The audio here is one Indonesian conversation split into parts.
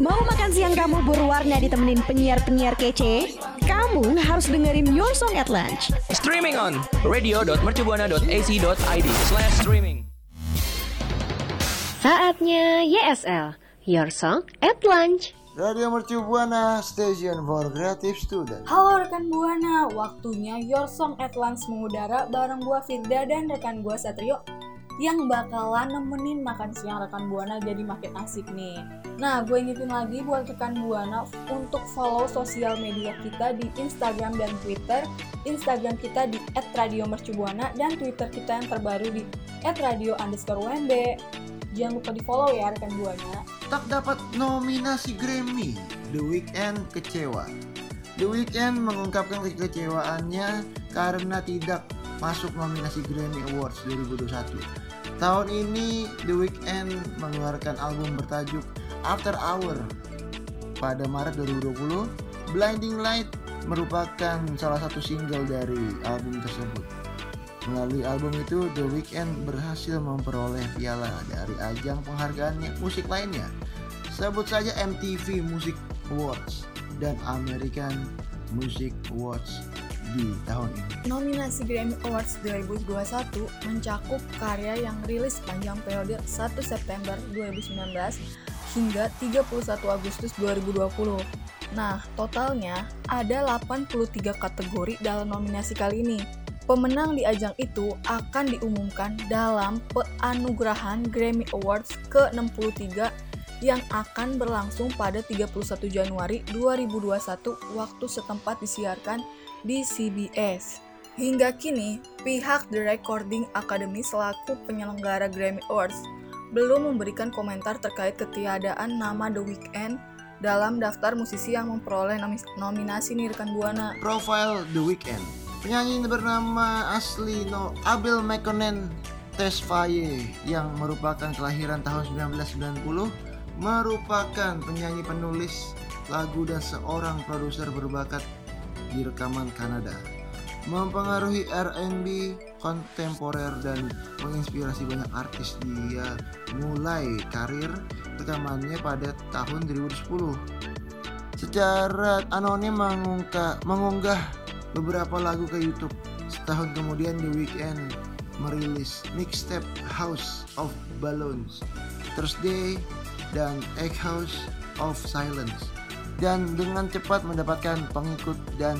Mau makan siang kamu berwarna ditemenin penyiar-penyiar kece? Kamu harus dengerin Your Song at Lunch. Streaming on radio.mercubuana.ac.id slash streaming. Saatnya YSL, Your Song at Lunch. Radio Mercu Buana, Station for Creative Student. Halo rekan Buana, waktunya Your Song at Lunch mengudara bareng gua Firda dan rekan gua Satrio yang bakalan nemenin makan siang rekan Buana jadi makin asik nih. Nah, gue ingetin lagi buat rekan Buana untuk follow sosial media kita di Instagram dan Twitter. Instagram kita di @radiomercubuana dan Twitter kita yang terbaru di @radio_umb. Jangan lupa di follow ya rekan Buana. Tak dapat nominasi Grammy, The Weeknd kecewa. The Weeknd mengungkapkan kekecewaannya karena tidak masuk nominasi Grammy Awards 2021. Tahun ini The Weeknd mengeluarkan album bertajuk After Hour pada Maret 2020. Blinding Light merupakan salah satu single dari album tersebut. Melalui album itu, The Weeknd berhasil memperoleh piala dari ajang penghargaan musik lainnya. Sebut saja MTV Music Awards dan American Music Awards di tahun ini. Nominasi Grammy Awards 2021 mencakup karya yang rilis sepanjang periode 1 September 2019 hingga 31 Agustus 2020. Nah, totalnya ada 83 kategori dalam nominasi kali ini. Pemenang di ajang itu akan diumumkan dalam penganugerahan Grammy Awards ke-63 yang akan berlangsung pada 31 Januari 2021 waktu setempat disiarkan di CBS. Hingga kini, pihak The Recording Academy selaku penyelenggara Grammy Awards belum memberikan komentar terkait ketiadaan nama The Weeknd dalam daftar musisi yang memperoleh nominasi nih rekan Buana. Profile The Weeknd Penyanyi bernama asli no Abel McConnell Tesfaye yang merupakan kelahiran tahun 1990 merupakan penyanyi penulis lagu dan seorang produser berbakat di rekaman Kanada. Mempengaruhi R&B kontemporer dan menginspirasi banyak artis dia mulai karir rekamannya pada tahun 2010. Secara anonim mengungkap, mengunggah beberapa lagu ke YouTube. Setahun kemudian The Weeknd merilis mixtape House of Balloons, Thursday, dan Egg House of Silence. Dan dengan cepat mendapatkan pengikut dan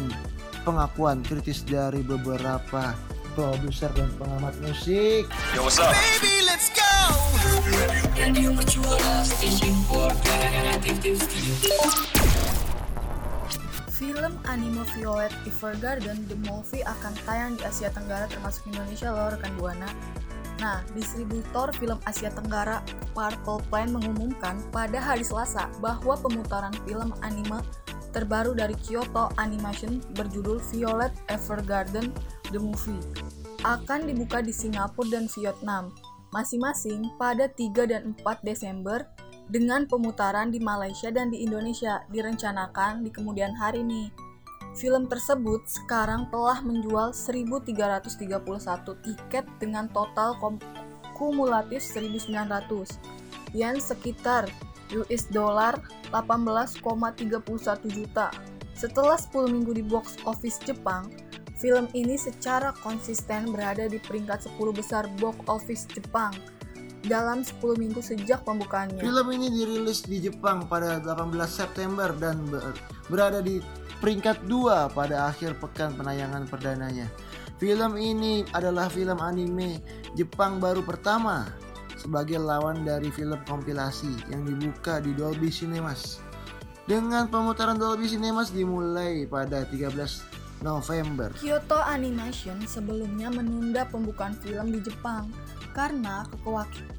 pengakuan kritis dari beberapa produser dan pengamat musik. Yo, what's up? Baby, let's go! Film anime Violet Evergarden The Movie akan tayang di Asia Tenggara termasuk Indonesia loh rekan Buana. Nah, distributor film Asia Tenggara Purple Planet mengumumkan pada hari Selasa bahwa pemutaran film anime terbaru dari Kyoto Animation berjudul Violet Evergarden The Movie akan dibuka di Singapura dan Vietnam masing-masing pada 3 dan 4 Desember dengan pemutaran di Malaysia dan di Indonesia direncanakan di kemudian hari nih. Film tersebut sekarang telah menjual 1.331 tiket dengan total kumulatif 1.900 yang sekitar US dollar 18,31 juta. Setelah 10 minggu di box office Jepang, film ini secara konsisten berada di peringkat 10 besar box office Jepang dalam 10 minggu sejak pembukaannya. Film ini dirilis di Jepang pada 18 September dan ber berada di peringkat 2 pada akhir pekan penayangan perdananya. Film ini adalah film anime Jepang baru pertama sebagai lawan dari film kompilasi yang dibuka di Dolby Cinemas. Dengan pemutaran Dolby Cinemas dimulai pada 13 November. Kyoto Animation sebelumnya menunda pembukaan film di Jepang karena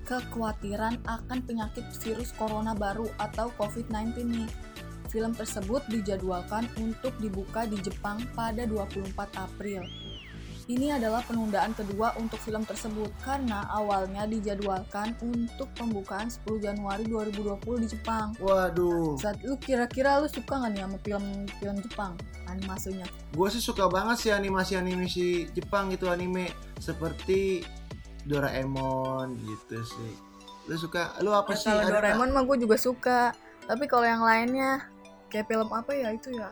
kekhawatiran akan penyakit virus corona baru atau COVID-19 nih. Film tersebut dijadwalkan untuk dibuka di Jepang pada 24 April. Ini adalah penundaan kedua untuk film tersebut karena awalnya dijadwalkan untuk pembukaan 10 Januari 2020 di Jepang. Waduh. Saat lu kira-kira lu suka nggak nih sama film-film Jepang animasinya? Gue sih suka banget sih animasi-animasi Jepang gitu anime seperti Doraemon gitu sih. Lu suka lu apa Ya, sih? kalau Doraemon mah gue juga suka. Tapi kalau yang lainnya kayak film apa ya itu ya?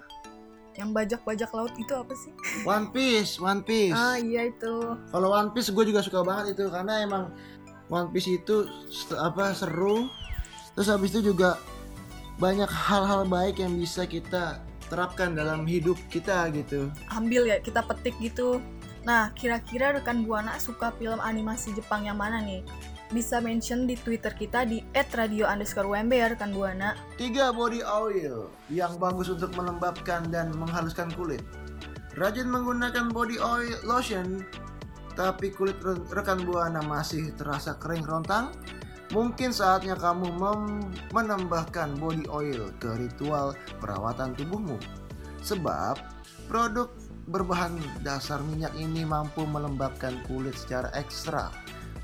Yang bajak-bajak laut itu apa sih? One Piece, One Piece. Ah iya itu. Kalau One Piece gue juga suka banget itu karena emang One Piece itu apa seru. Terus habis itu juga banyak hal-hal baik yang bisa kita terapkan dalam hidup kita gitu. Ambil ya kita petik gitu. Nah kira-kira rekan buana suka film animasi Jepang yang mana nih? Bisa mention di Twitter kita di @radio underscore UMB ya rekan buana. Tiga body oil yang bagus untuk melembabkan dan menghaluskan kulit. Rajin menggunakan body oil lotion, tapi kulit re- rekan buana masih terasa kering rontang. Mungkin saatnya kamu menambahkan body oil ke ritual perawatan tubuhmu. Sebab produk berbahan dasar minyak ini mampu melembabkan kulit secara ekstra.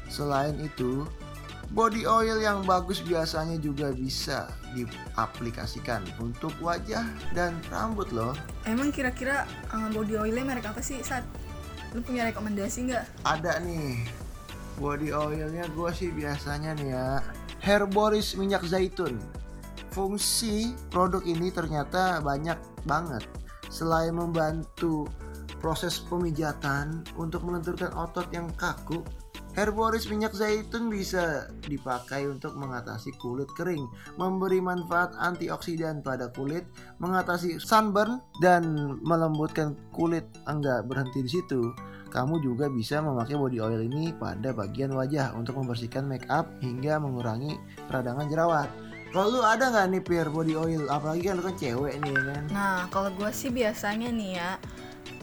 Selain itu, Body oil yang bagus biasanya juga bisa diaplikasikan untuk wajah dan rambut loh. Emang kira-kira eh, body oilnya merek apa sih saat? Lu punya rekomendasi nggak? Ada nih body oilnya gue sih biasanya nih ya Herboris minyak zaitun. Fungsi produk ini ternyata banyak banget. Selain membantu proses pemijatan untuk melenturkan otot yang kaku, Herboris minyak zaitun bisa dipakai untuk mengatasi kulit kering, memberi manfaat antioksidan pada kulit, mengatasi sunburn dan melembutkan kulit. Enggak berhenti di situ. Kamu juga bisa memakai body oil ini pada bagian wajah untuk membersihkan make up hingga mengurangi peradangan jerawat. Kalau lu ada nggak nih Pir body oil? Apalagi kan lu kan cewek nih ya kan. Nah, kalau gue sih biasanya nih ya,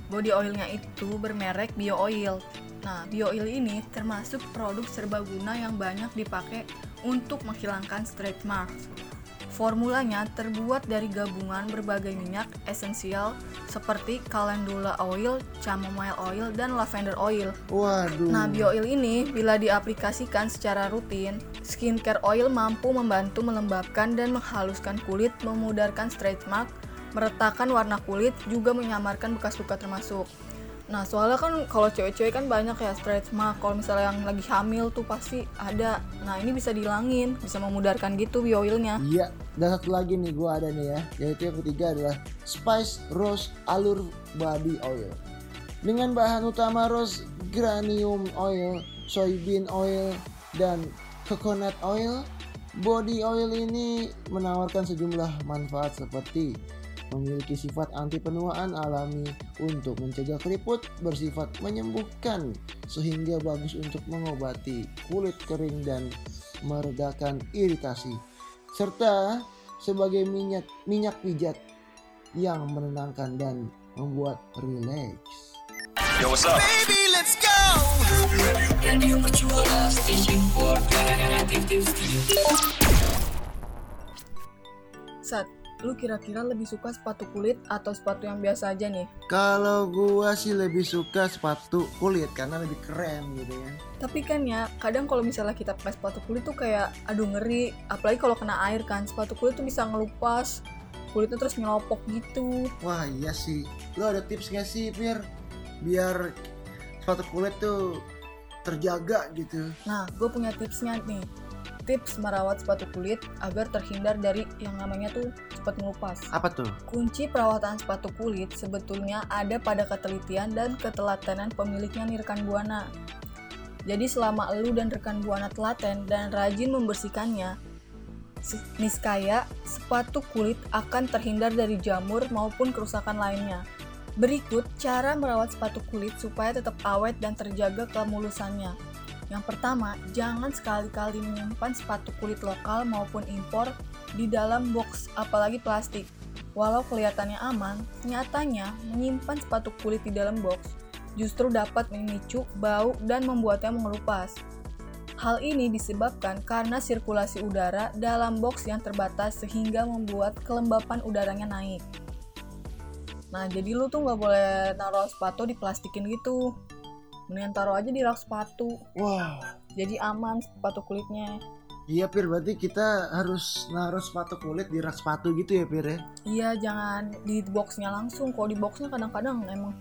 body oilnya itu bermerek Bio Oil. Nah, Bio Oil ini termasuk produk serbaguna yang banyak dipakai untuk menghilangkan stretch marks. Formulanya terbuat dari gabungan berbagai minyak esensial seperti calendula oil, chamomile oil, dan lavender oil. Waduh. Nah, bio oil ini bila diaplikasikan secara rutin, skincare oil mampu membantu melembabkan dan menghaluskan kulit, memudarkan stretch mark, meretakan warna kulit, juga menyamarkan bekas luka termasuk. Nah, soalnya kan kalau cewek-cewek kan banyak ya stretch mark. Kalau misalnya yang lagi hamil tuh pasti ada. Nah, ini bisa dihilangin, bisa memudarkan gitu bio oilnya. Iya, dan satu lagi nih gua ada nih ya, yaitu yang ketiga adalah Spice Rose Allure Body Oil. Dengan bahan utama rose granium oil, soybean oil, dan coconut oil, body oil ini menawarkan sejumlah manfaat seperti memiliki sifat anti penuaan alami untuk mencegah keriput, bersifat menyembuhkan sehingga bagus untuk mengobati kulit kering dan meredakan iritasi serta sebagai minyak minyak pijat yang menenangkan dan membuat rileks. Yo, what's up? Sat, lu kira-kira lebih suka sepatu kulit atau sepatu yang biasa aja nih? Kalau gua sih lebih suka sepatu kulit karena lebih keren gitu ya. Tapi kan ya, kadang kalau misalnya kita pakai sepatu kulit tuh kayak aduh ngeri, apalagi kalau kena air kan, sepatu kulit tuh bisa ngelupas, kulitnya terus ngelopok gitu. Wah iya sih. Lo ada tips gak sih Pir? Biar sepatu kulit tuh terjaga gitu. Nah, gue punya tipsnya nih. Tips merawat sepatu kulit agar terhindar dari yang namanya tuh cepat ngelupas. Apa tuh? Kunci perawatan sepatu kulit sebetulnya ada pada ketelitian dan keteladanan pemiliknya nih rekan buana. Jadi selama elu dan rekan buana telaten dan rajin membersihkannya, niscaya sepatu kulit akan terhindar dari jamur maupun kerusakan lainnya. Berikut cara merawat sepatu kulit supaya tetap awet dan terjaga kemulusannya. Yang pertama, jangan sekali-kali menyimpan sepatu kulit lokal maupun impor di dalam box, apalagi plastik. Walau kelihatannya aman, nyatanya menyimpan sepatu kulit di dalam box justru dapat memicu bau dan membuatnya mengelupas. Hal ini disebabkan karena sirkulasi udara dalam box yang terbatas sehingga membuat kelembapan udaranya naik. Nah, jadi lu tuh nggak boleh taruh sepatu di plastikin gitu. Mendingan taruh aja di rak sepatu. Wow. Jadi aman sepatu kulitnya. Iya Pir, berarti kita harus naruh sepatu kulit di rak sepatu gitu ya Pir ya? Iya, jangan di boxnya langsung. Kalau di boxnya kadang-kadang emang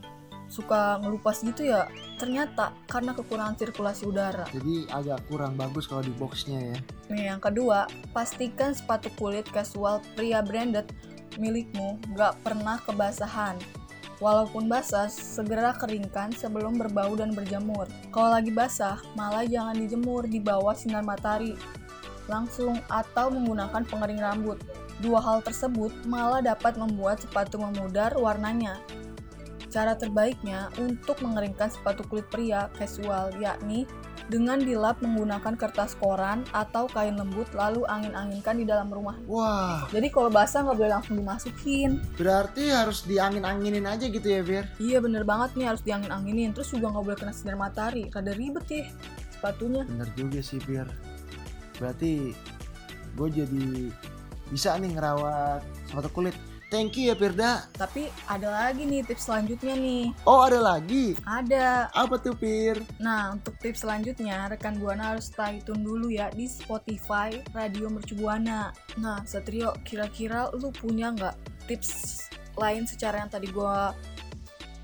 suka ngelupas gitu ya ternyata karena kekurangan sirkulasi udara Jadi agak kurang bagus kalau di boxnya ya. Nih yang kedua, pastikan sepatu kulit casual pria branded milikmu nggak pernah kebasahan. Walaupun basah, segera keringkan sebelum berbau dan berjamur. Kalau lagi basah, malah jangan dijemur di bawah sinar matahari langsung atau menggunakan pengering rambut. Dua hal tersebut malah dapat membuat sepatu memudar warnanya. Cara terbaiknya untuk mengeringkan sepatu kulit pria casual yakni dengan dilap menggunakan kertas koran atau kain lembut lalu angin-anginkan di dalam rumah. Wah, Jadi kalau basah nggak boleh langsung dimasukin. berarti harus diangin-anginin aja gitu ya, Fir? Iya bener banget nih harus diangin-anginin. Terus juga nggak boleh kena sinar matahari. Rada ribet ya sepatunya. Bener juga sih, Fir. Berarti gue jadi bisa nih ngerawat sepatu kulit. Thank you ya, Firda. Tapi ada lagi nih tips selanjutnya nih. Oh, ada lagi. Ada. Apa tuh, Fir? Nah, untuk tips selanjutnya, rekan Buana harus stay tune dulu ya di Spotify Radio Mercu Buana. Nah, Satrio, kira-kira lu punya nggak tips lain secara yang tadi gua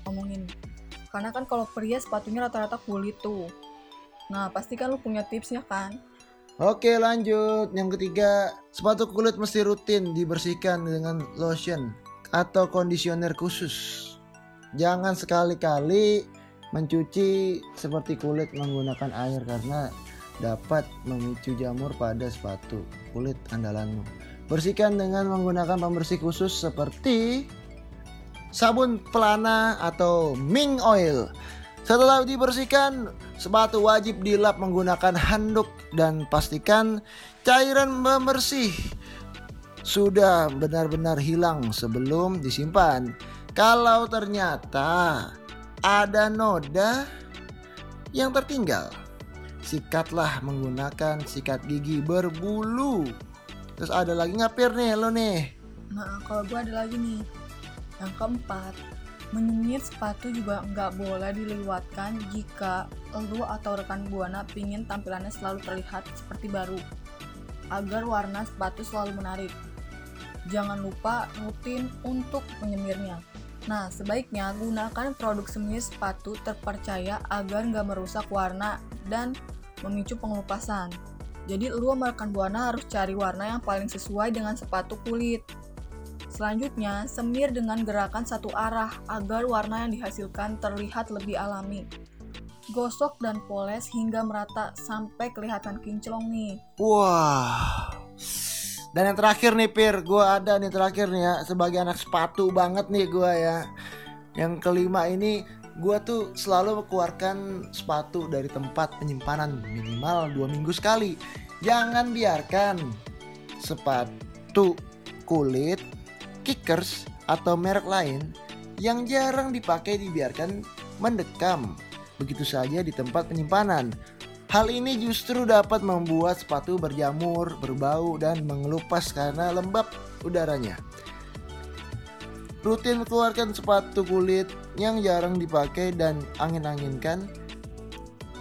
omongin? Karena kan kalau pria sepatunya rata-rata kulit tuh. Nah, pasti kan lu punya tipsnya kan? Oke lanjut. Yang ketiga Sepatu kulit mesti rutin dibersihkan dengan lotion Atau kondisioner khusus. Jangan sekali-kali mencuci seperti kulit menggunakan air Karena dapat memicu jamur pada sepatu kulit andalanmu. Bersihkan dengan menggunakan pembersih khusus seperti Sabun pelana atau Ming Oil setelah dibersihkan, sepatu wajib dilap menggunakan handuk dan pastikan cairan pembersih sudah benar-benar hilang sebelum disimpan. Kalau ternyata ada noda yang tertinggal, sikatlah menggunakan sikat gigi berbulu. Terus ada lagi ngapir nih lo nih. Nah, kalau gua ada lagi nih. Yang keempat, menyengit sepatu juga nggak boleh dilewatkan jika lu atau rekan buana pingin tampilannya selalu terlihat seperti baru agar warna sepatu selalu menarik. Jangan lupa rutin untuk menyemirnya. Nah, sebaiknya gunakan produk semir sepatu terpercaya agar nggak merusak warna dan memicu pengelupasan. Jadi lu sama rekan buana harus cari warna yang paling sesuai dengan sepatu kulit. Selanjutnya, semir dengan gerakan satu arah agar warna yang dihasilkan terlihat lebih alami. Gosok dan poles hingga merata sampai kelihatan kinclong nih. Wah. Dan yang terakhir nih Pir, gue ada nih terakhir nih ya sebagai anak sepatu banget nih gue ya. Yang kelima ini gue tuh selalu mengeluarkan sepatu dari tempat penyimpanan minimal dua minggu sekali. Jangan biarkan sepatu kulit, kickers atau merek lain yang jarang dipakai dibiarkan mendekam begitu saja di tempat penyimpanan. Hal ini justru dapat membuat sepatu berjamur, berbau, dan mengelupas karena lembab udaranya. Rutin keluarkan sepatu kulit yang jarang dipakai dan angin-anginkan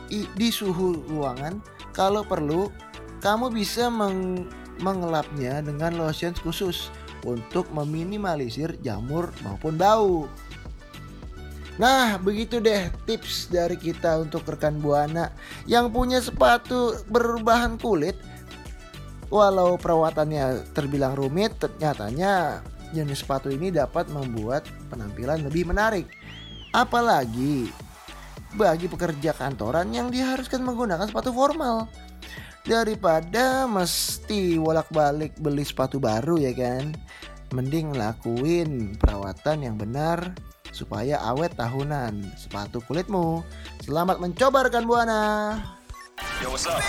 di suhu ruangan. Kalau perlu, kamu bisa meng- mengelapnya dengan lotion khusus untuk meminimalisir jamur maupun bau. Nah, begitu deh tips dari kita untuk rekan Buana yang punya sepatu berbahan kulit. Walau perawatannya terbilang rumit, ternyatanya jenis sepatu ini dapat membuat penampilan lebih menarik. Apalagi bagi pekerja kantoran yang diharuskan menggunakan sepatu formal. Daripada mesti bolak-balik beli sepatu baru ya kan. Mending lakuin perawatan yang benar supaya awet tahunan sepatu kulitmu. Selamat mencoba rekan Buana. Yo, what's up?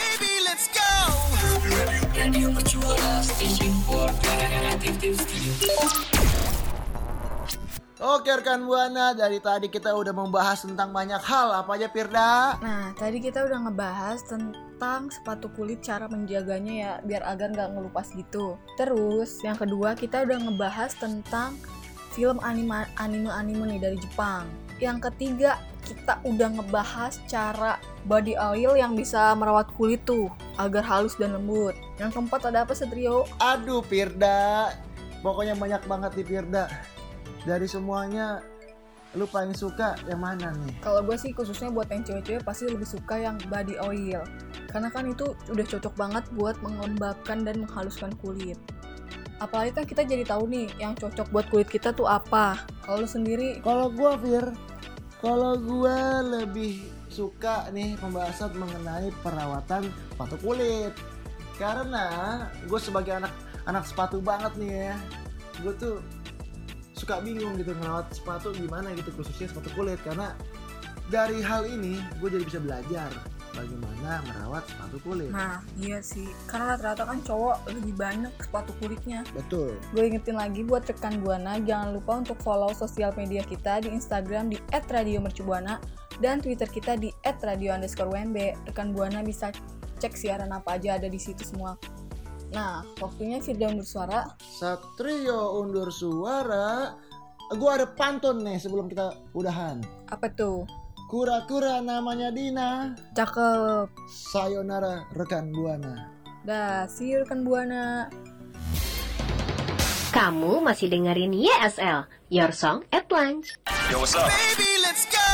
Oke rekan Buana, dari tadi kita udah membahas tentang banyak hal. Apa aja Firda? Nah, tadi kita udah ngebahas tentang sepatu kulit cara menjaganya ya biar agar nggak ngelupas gitu. Terus yang kedua kita udah ngebahas tentang film anime anime anime nih dari Jepang. Yang ketiga kita udah ngebahas cara body oil yang bisa merawat kulit tuh agar halus dan lembut. Yang keempat ada apa Satrio? Aduh Firda, pokoknya banyak banget nih Firda. Dari semuanya lu paling suka yang mana nih? Kalau gue sih khususnya buat yang cewek-cewek pasti lebih suka yang body oil. Karena kan itu udah cocok banget buat mengembangkan dan menghaluskan kulit. Apalagi kan kita jadi tahu nih yang cocok buat kulit kita tuh apa. Kalau lu sendiri Kalau gua Fir, kalau gua lebih suka nih pembahasan mengenai perawatan sepatu kulit. Karena gue sebagai anak anak sepatu banget nih ya, gue tuh suka bingung gitu ngerawat sepatu gimana gitu khususnya sepatu kulit karena dari hal ini gue jadi bisa belajar bagaimana merawat sepatu kulit. Nah, iya sih. Karena rata-rata kan cowok lebih banyak sepatu kulitnya. Betul. Gue ingetin lagi buat rekan Buana, jangan lupa untuk follow sosial media kita di Instagram di @radiomercubuana dan Twitter kita di @radio_wmb. Rekan Buana bisa cek siaran apa aja ada di situ semua. Nah, waktunya Firda undur suara. Satrio undur suara. Gue ada pantun nih sebelum kita udahan. Apa tuh? Kura-kura namanya Dina. Cakep. Sayonara rekan Buana. Dah, see you rekan Buana. Kamu masih dengerin YSL, Your Song at Lunch. Yo, what's up? Baby, let's go.